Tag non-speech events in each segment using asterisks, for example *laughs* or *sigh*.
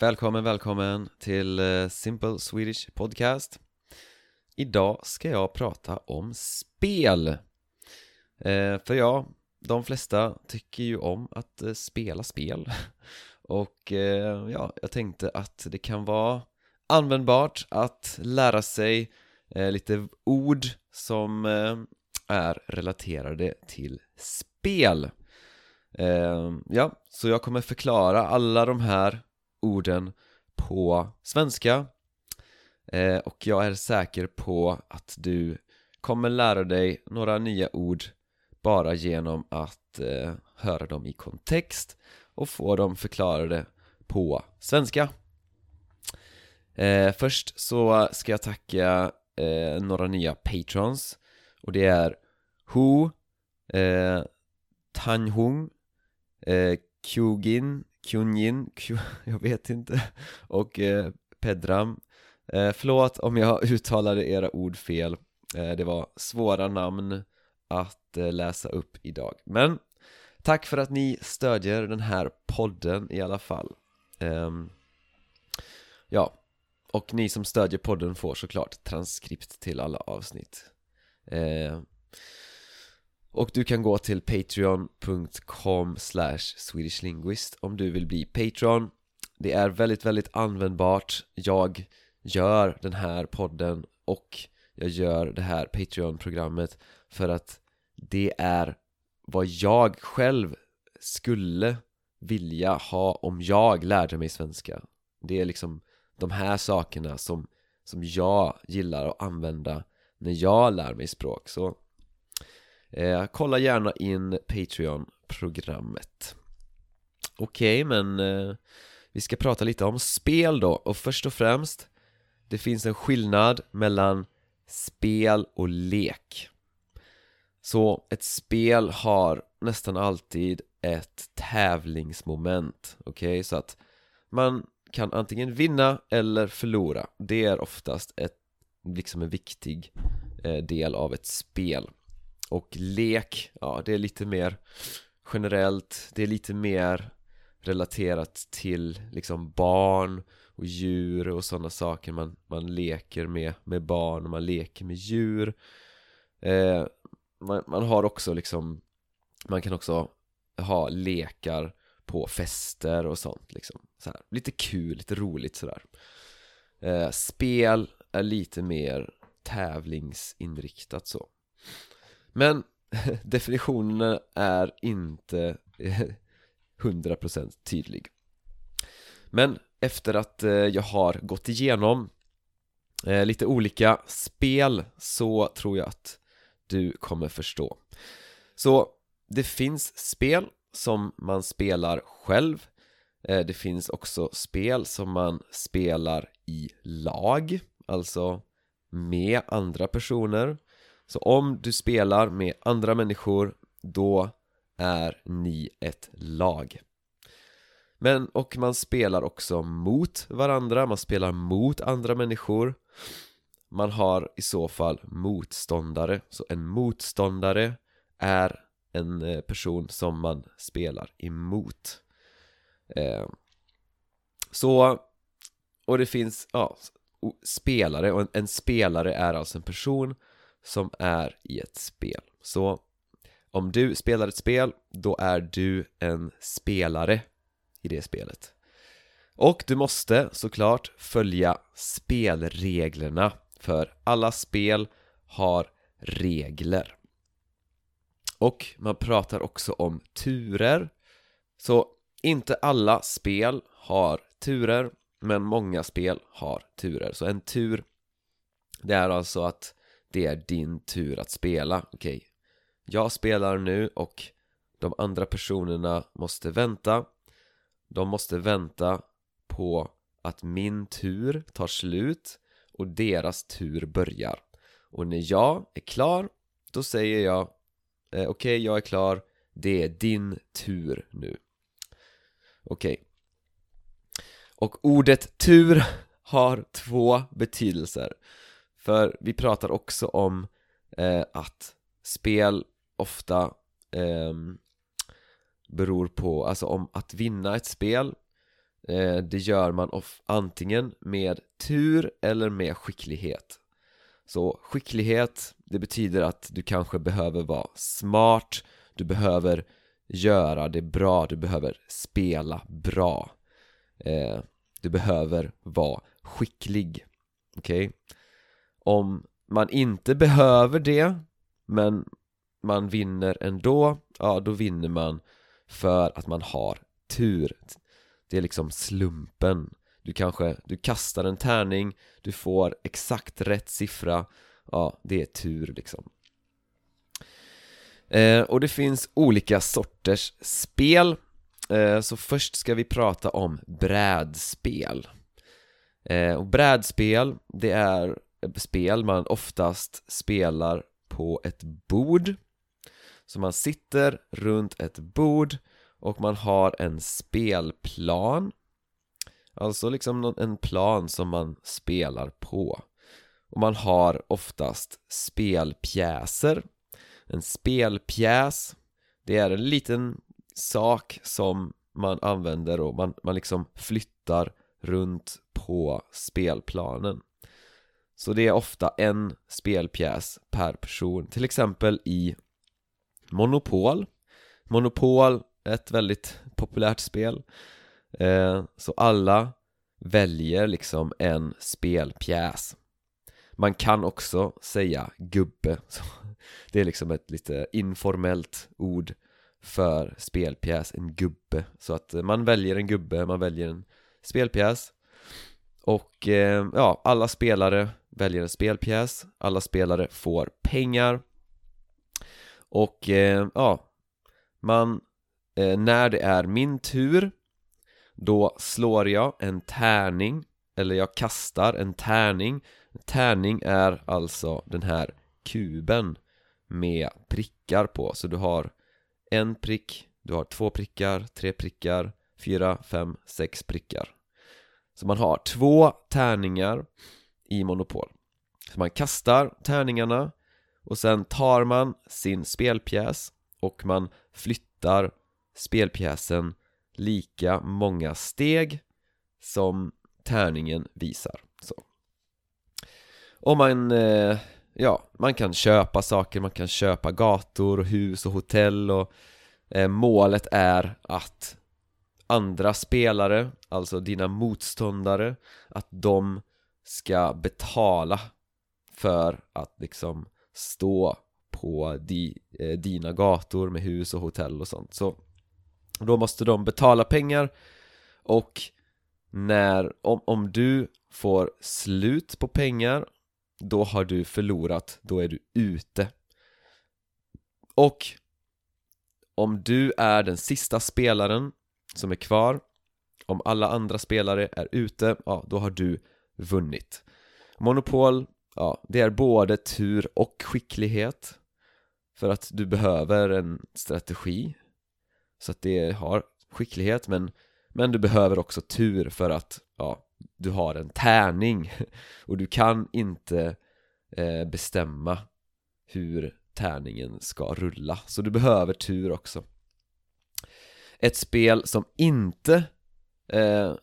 Välkommen, välkommen till eh, Simple Swedish Podcast. Idag ska jag prata om spel. Eh, För ja, de flesta tycker ju om att eh, spela spel. *laughs* Och eh, ja, jag tänkte att det kan vara användbart att lära sig eh, lite ord som är relaterade till spel. Ja, så jag kommer förklara alla de här orden på svenska. Eh, och jag är säker på att du kommer lära dig några nya ord bara genom att eh, höra dem i kontext och få dem förklarade på svenska. Eh, Först så ska jag tacka eh, några nya patrons och det är Hu, eh, Tanhung, eh, Kyugin, Kunjin, *laughs* jag vet inte, och eh, Pedram. Eh, Förlåt om jag *laughs* uttalade era ord fel, eh, det var svåra namn att eh, läsa upp idag. Men tack för att ni stödjer den här podden i alla fall. Ehm, ja, och ni som stödjer podden får såklart transkript till alla avsnitt. Eh, och du kan gå till patreon.com swedishlinguist om du vill bli Patreon. Det är väldigt, väldigt användbart. Jag gör den här podden och jag gör det här Patreon-programmet för att det är vad jag själv skulle vilja ha om jag lärde mig svenska. Det är liksom de här sakerna som, som jag gillar att använda när jag lär mig språk. Så Eh, kolla gärna in Patreon-programmet Okej, okay, men eh, vi ska prata lite om spel då och först och främst Det finns en skillnad mellan spel och lek Så ett spel har nästan alltid ett tävlingsmoment, okej? Okay? Så att man kan antingen vinna eller förlora Det är oftast ett, liksom en viktig eh, del av ett spel och lek, ja det är lite mer generellt, det är lite mer relaterat till liksom barn och djur och sådana saker. Man, man leker med, med barn, man leker med djur. Eh, man, man har också liksom, man kan också ha lekar på fester och sånt liksom så här, Lite kul, lite roligt sådär eh, Spel är lite mer tävlingsinriktat så men *laughs* definitionen är inte *laughs* 100% tydlig. Men efter att eh, jag har gått igenom eh, lite olika spel så tror jag att du kommer förstå. Så det finns spel som man spelar själv. Eh, det finns också spel som man spelar i lag Alltså med andra personer så om du spelar med andra människor, då är ni ett lag. Men, och man spelar också mot varandra, man spelar mot andra människor. Man har i så fall motståndare, så en motståndare är en eh, person som man spelar emot. Eh, så, och det finns, ja, spelare, och en, en spelare är alltså en person som är i ett spel. Så om du spelar ett spel, då är du en spelare i det spelet. Och du måste såklart följa spelreglerna För alla spel har regler. Och man pratar också om turer. Så inte alla spel har turer Men många spel har turer. Så en tur Det är alltså att det är din tur att spela, okej okay. Jag spelar nu och de andra personerna måste vänta. De måste vänta på att min tur tar slut och deras tur börjar. Och när jag är klar, då säger jag eh, Okej, okay, jag är klar, det är din tur nu. Okej. Okay. Och ordet tur har två betydelser för vi pratar också om eh, att spel ofta eh, beror på, alltså om att vinna ett spel eh, det gör man of, antingen med tur eller med skicklighet Så skicklighet, det betyder att du kanske behöver vara smart Du behöver göra det bra, du behöver spela bra eh, Du behöver vara skicklig Okej? Okay? Om man inte behöver det men man vinner ändå, ja då vinner man för att man har tur. Det är liksom slumpen. Du kanske, du kastar en tärning, du får exakt rätt siffra. Ja, det är tur liksom. Eh, Och det finns olika sorters spel. Eh, Så först ska vi prata om brädspel. Eh, Och brädspel, det är spel man oftast spelar på ett bord. Så man sitter runt ett bord och man har en spelplan. Alltså liksom en plan som man spelar på. Och man har oftast spelpjäser. En spelpjäs Det är en liten sak som man använder och man, man liksom flyttar runt på spelplanen så det är ofta en spelpjäs per person, till exempel i Monopol. Monopol, ett väldigt populärt spel. Eh, Så alla väljer liksom en spelpjäs. Man kan också säga gubbe. *laughs* Det är liksom ett lite informellt ord för spelpjäs, en gubbe. Så att eh, man väljer en gubbe, man väljer en spelpjäs. Och eh, ja, alla spelare väljer en spelpjäs, alla spelare får pengar. Och eh, ja, man, eh, när det är min tur då slår jag en tärning eller jag kastar en tärning. En tärning är alltså den här kuben med prickar på. Så du har en prick, du har två prickar, tre prickar, fyra, fem, sex prickar. Så man har två tärningar i Monopol Så man kastar tärningarna och sen tar man sin spelpjäs och man flyttar spelpjäsen lika många steg som tärningen visar så. Och man, eh, ja, man kan köpa saker, man kan köpa gator och hus och hotell och eh, målet är att andra spelare, alltså dina motståndare, att de ska betala för att liksom stå på di, eh, dina gator med hus och hotell och sånt. Så då måste de betala pengar och när, om, om du får slut på pengar då har du förlorat, då är du ute. Och om du är den sista spelaren som är kvar Om alla andra spelare är ute, ja då har du vunnit. Monopol, ja det är både tur och skicklighet. För att du behöver en strategi Så att det har skicklighet men, men du behöver också tur för att, ja, du har en tärning. *laughs* Och du kan inte eh, bestämma hur tärningen ska rulla. Så du behöver tur också. Ett spel som inte eh,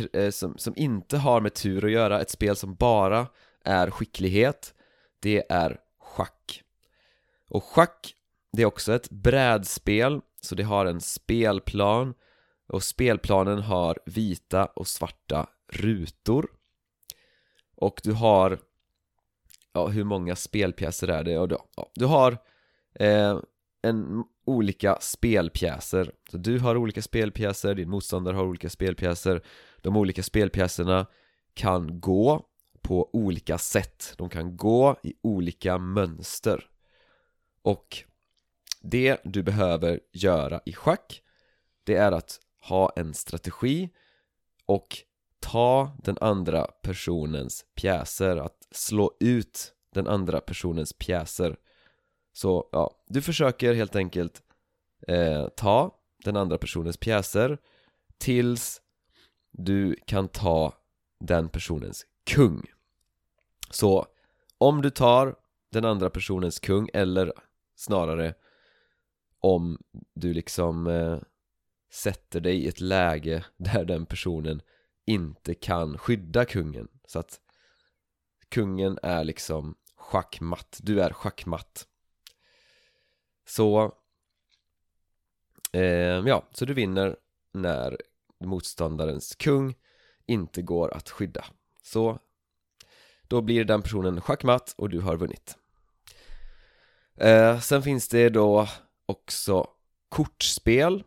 Eh, som, som inte har med tur att göra, ett spel som bara är skicklighet Det är schack Och schack, det är också ett brädspel Så det har en spelplan Och spelplanen har vita och svarta rutor Och du har Ja, hur många spelpjäser är det? Ja, du har eh, en olika spelpjäser. Så du har olika spelpjäser, din motståndare har olika spelpjäser. De olika spelpjäserna kan gå på olika sätt. De kan gå i olika mönster. Och det du behöver göra i schack Det är att ha en strategi och ta den andra personens pjäser Att slå ut den andra personens pjäser så ja, du försöker helt enkelt eh, ta den andra personens pjäser tills du kan ta den personens kung. Så om du tar den andra personens kung eller snarare om du liksom eh, sätter dig i ett läge *laughs* där den personen inte kan skydda kungen. Så att kungen är liksom schackmatt, du är schackmatt så eh, ja, så du vinner när motståndarens kung inte går att skydda. Så då blir den personen schackmatt och du har vunnit. Eh, Sen finns det då också kortspel.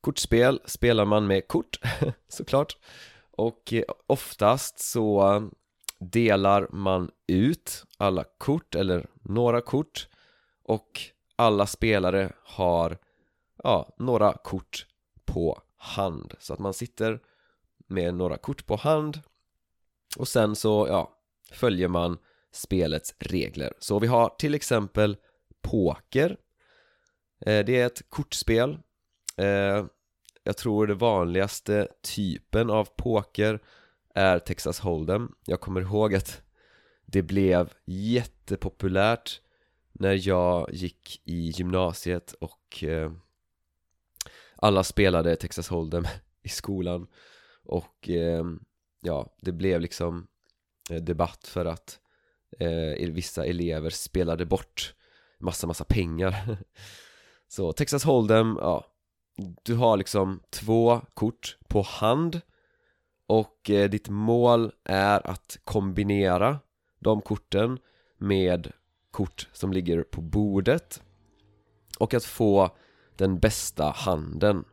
Kortspel spelar man med kort, *laughs* såklart. Och eh, oftast så delar man ut alla kort, eller några kort. Och alla spelare har, ja, några kort på hand. Så att man sitter med några kort på hand Och sen så, ja, följer man spelets regler. Så vi har till exempel poker. Eh, det är ett kortspel. Eh, jag tror det vanligaste typen av poker är Texas Hold'em. Jag kommer ihåg att det blev jättepopulärt när jag gick i gymnasiet och eh, alla spelade Texas Hold'em *laughs* i skolan. Och eh, ja, det blev liksom eh, debatt för att eh, vissa elever spelade bort massa, massa pengar. *laughs* Så Texas Hold'em, ja Du har liksom två kort på hand. Och eh, ditt mål är att kombinera de korten med kort som ligger på bordet och att få den bästa handen.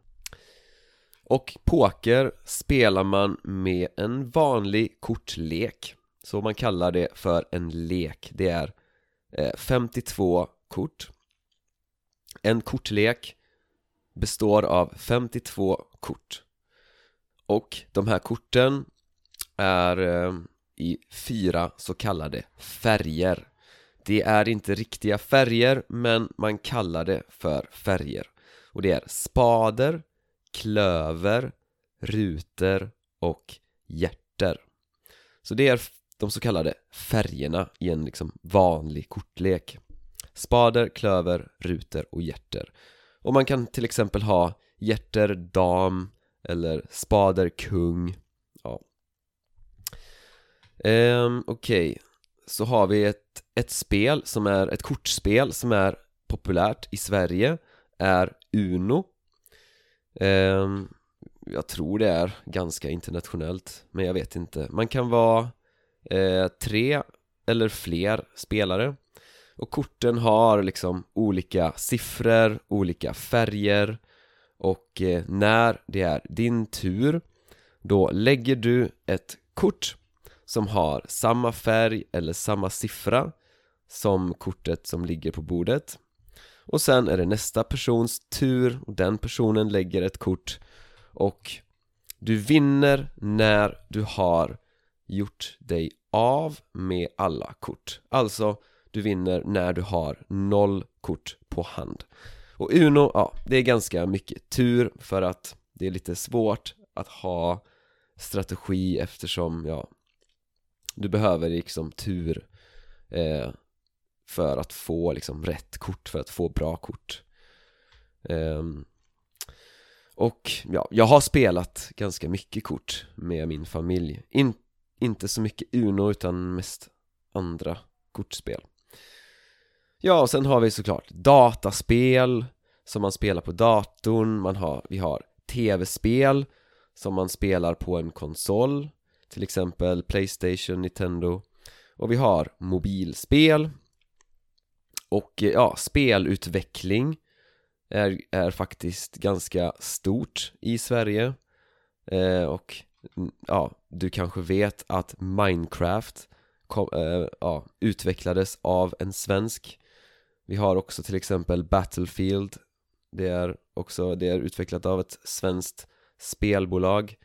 Och poker spelar man med en vanlig kortlek. Så man kallar det för en lek. Det är eh, 52 kort. En kortlek består av 52 kort. Och de här korten är eh, i fyra så kallade färger. Det är inte riktiga färger men man kallar det för färger. Och det är spader, klöver, ruter och hjärter. Så det är de så kallade färgerna i en liksom vanlig kortlek. Spader, klöver, ruter och hjärter. Och man kan till exempel ha hjärter, dam eller spader, kung. Ja. Ehm, Okej, okay. så har vi ett, ett spel som är ett kortspel som är populärt i Sverige är Uno. Ehm, jag tror det är ganska internationellt, men jag vet inte. Man kan vara eh, tre eller fler spelare. Och korten har liksom olika siffror, olika färger. Och eh, när det är din tur Då lägger du ett kort som har samma färg eller samma siffra som kortet som ligger på bordet. Och sen är det nästa persons tur och den personen lägger ett kort och du vinner när du har gjort dig av med alla kort. Alltså, du vinner när du har noll kort på hand. Och Uno, ja, det är ganska mycket tur för att det är lite svårt att ha strategi eftersom, ja Du behöver liksom tur eh, för att få liksom rätt kort, för att få bra kort. Um, Och ja, jag har spelat ganska mycket kort med min familj. In, Inte så mycket Uno utan mest andra kortspel. Ja, och sen har vi såklart dataspel som man spelar på datorn, man har, vi har tv-spel som man spelar på en konsol Till exempel Playstation, Nintendo. Och vi har mobilspel och eh, ja, spelutveckling är, är faktiskt ganska stort i Sverige. Eh, Och mm, ja, du kanske vet att Minecraft kom, eh, ja, utvecklades av en svensk. Vi har också till exempel Battlefield. Det är också, det är utvecklat av ett svenskt spelbolag.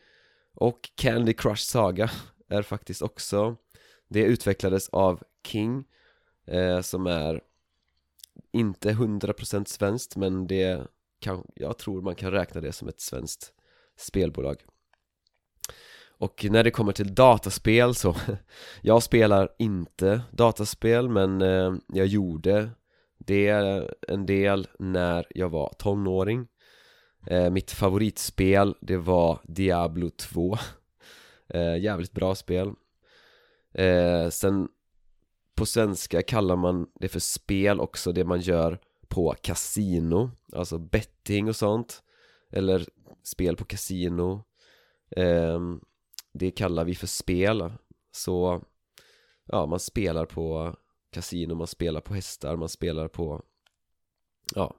Och Candy Crush Saga är faktiskt också Det utvecklades av King eh, som är inte 100% svenskt men det kan, jag tror man kan räkna det som ett svenskt spelbolag. Och när det kommer till dataspel så *laughs* Jag spelar inte dataspel men eh, jag gjorde det en del när jag var tonåring. Eh, mitt favoritspel, det var Diablo 2 *laughs* eh, Jävligt bra spel. Sen på svenska kallar man det för spel också, det man gör på kasino Alltså betting och sånt Eller spel på kasino ehm, Det kallar vi för spel. Så Ja, man spelar på kasino, man spelar på hästar, man spelar på Ja.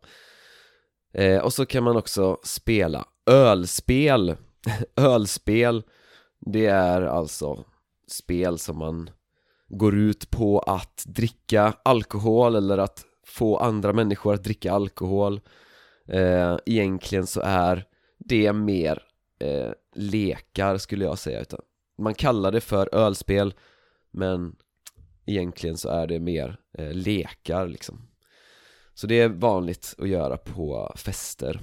Eh, och så kan man också spela ölspel. *laughs* Ölspel Det är alltså spel som man går ut på att dricka alkohol eller att få andra människor att dricka alkohol eh, Egentligen så är det mer eh, lekar skulle jag säga utan Man kallar det för ölspel men egentligen så är det mer eh, lekar liksom. Så det är vanligt att göra på fester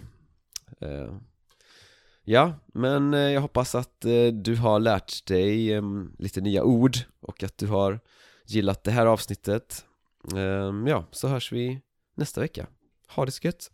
eh, Ja, men eh, jag hoppas att eh, du har lärt dig ehm, lite nya ord och att du har gillat det här avsnittet ehm, Ja, så hörs vi nästa vecka Ha det så gött!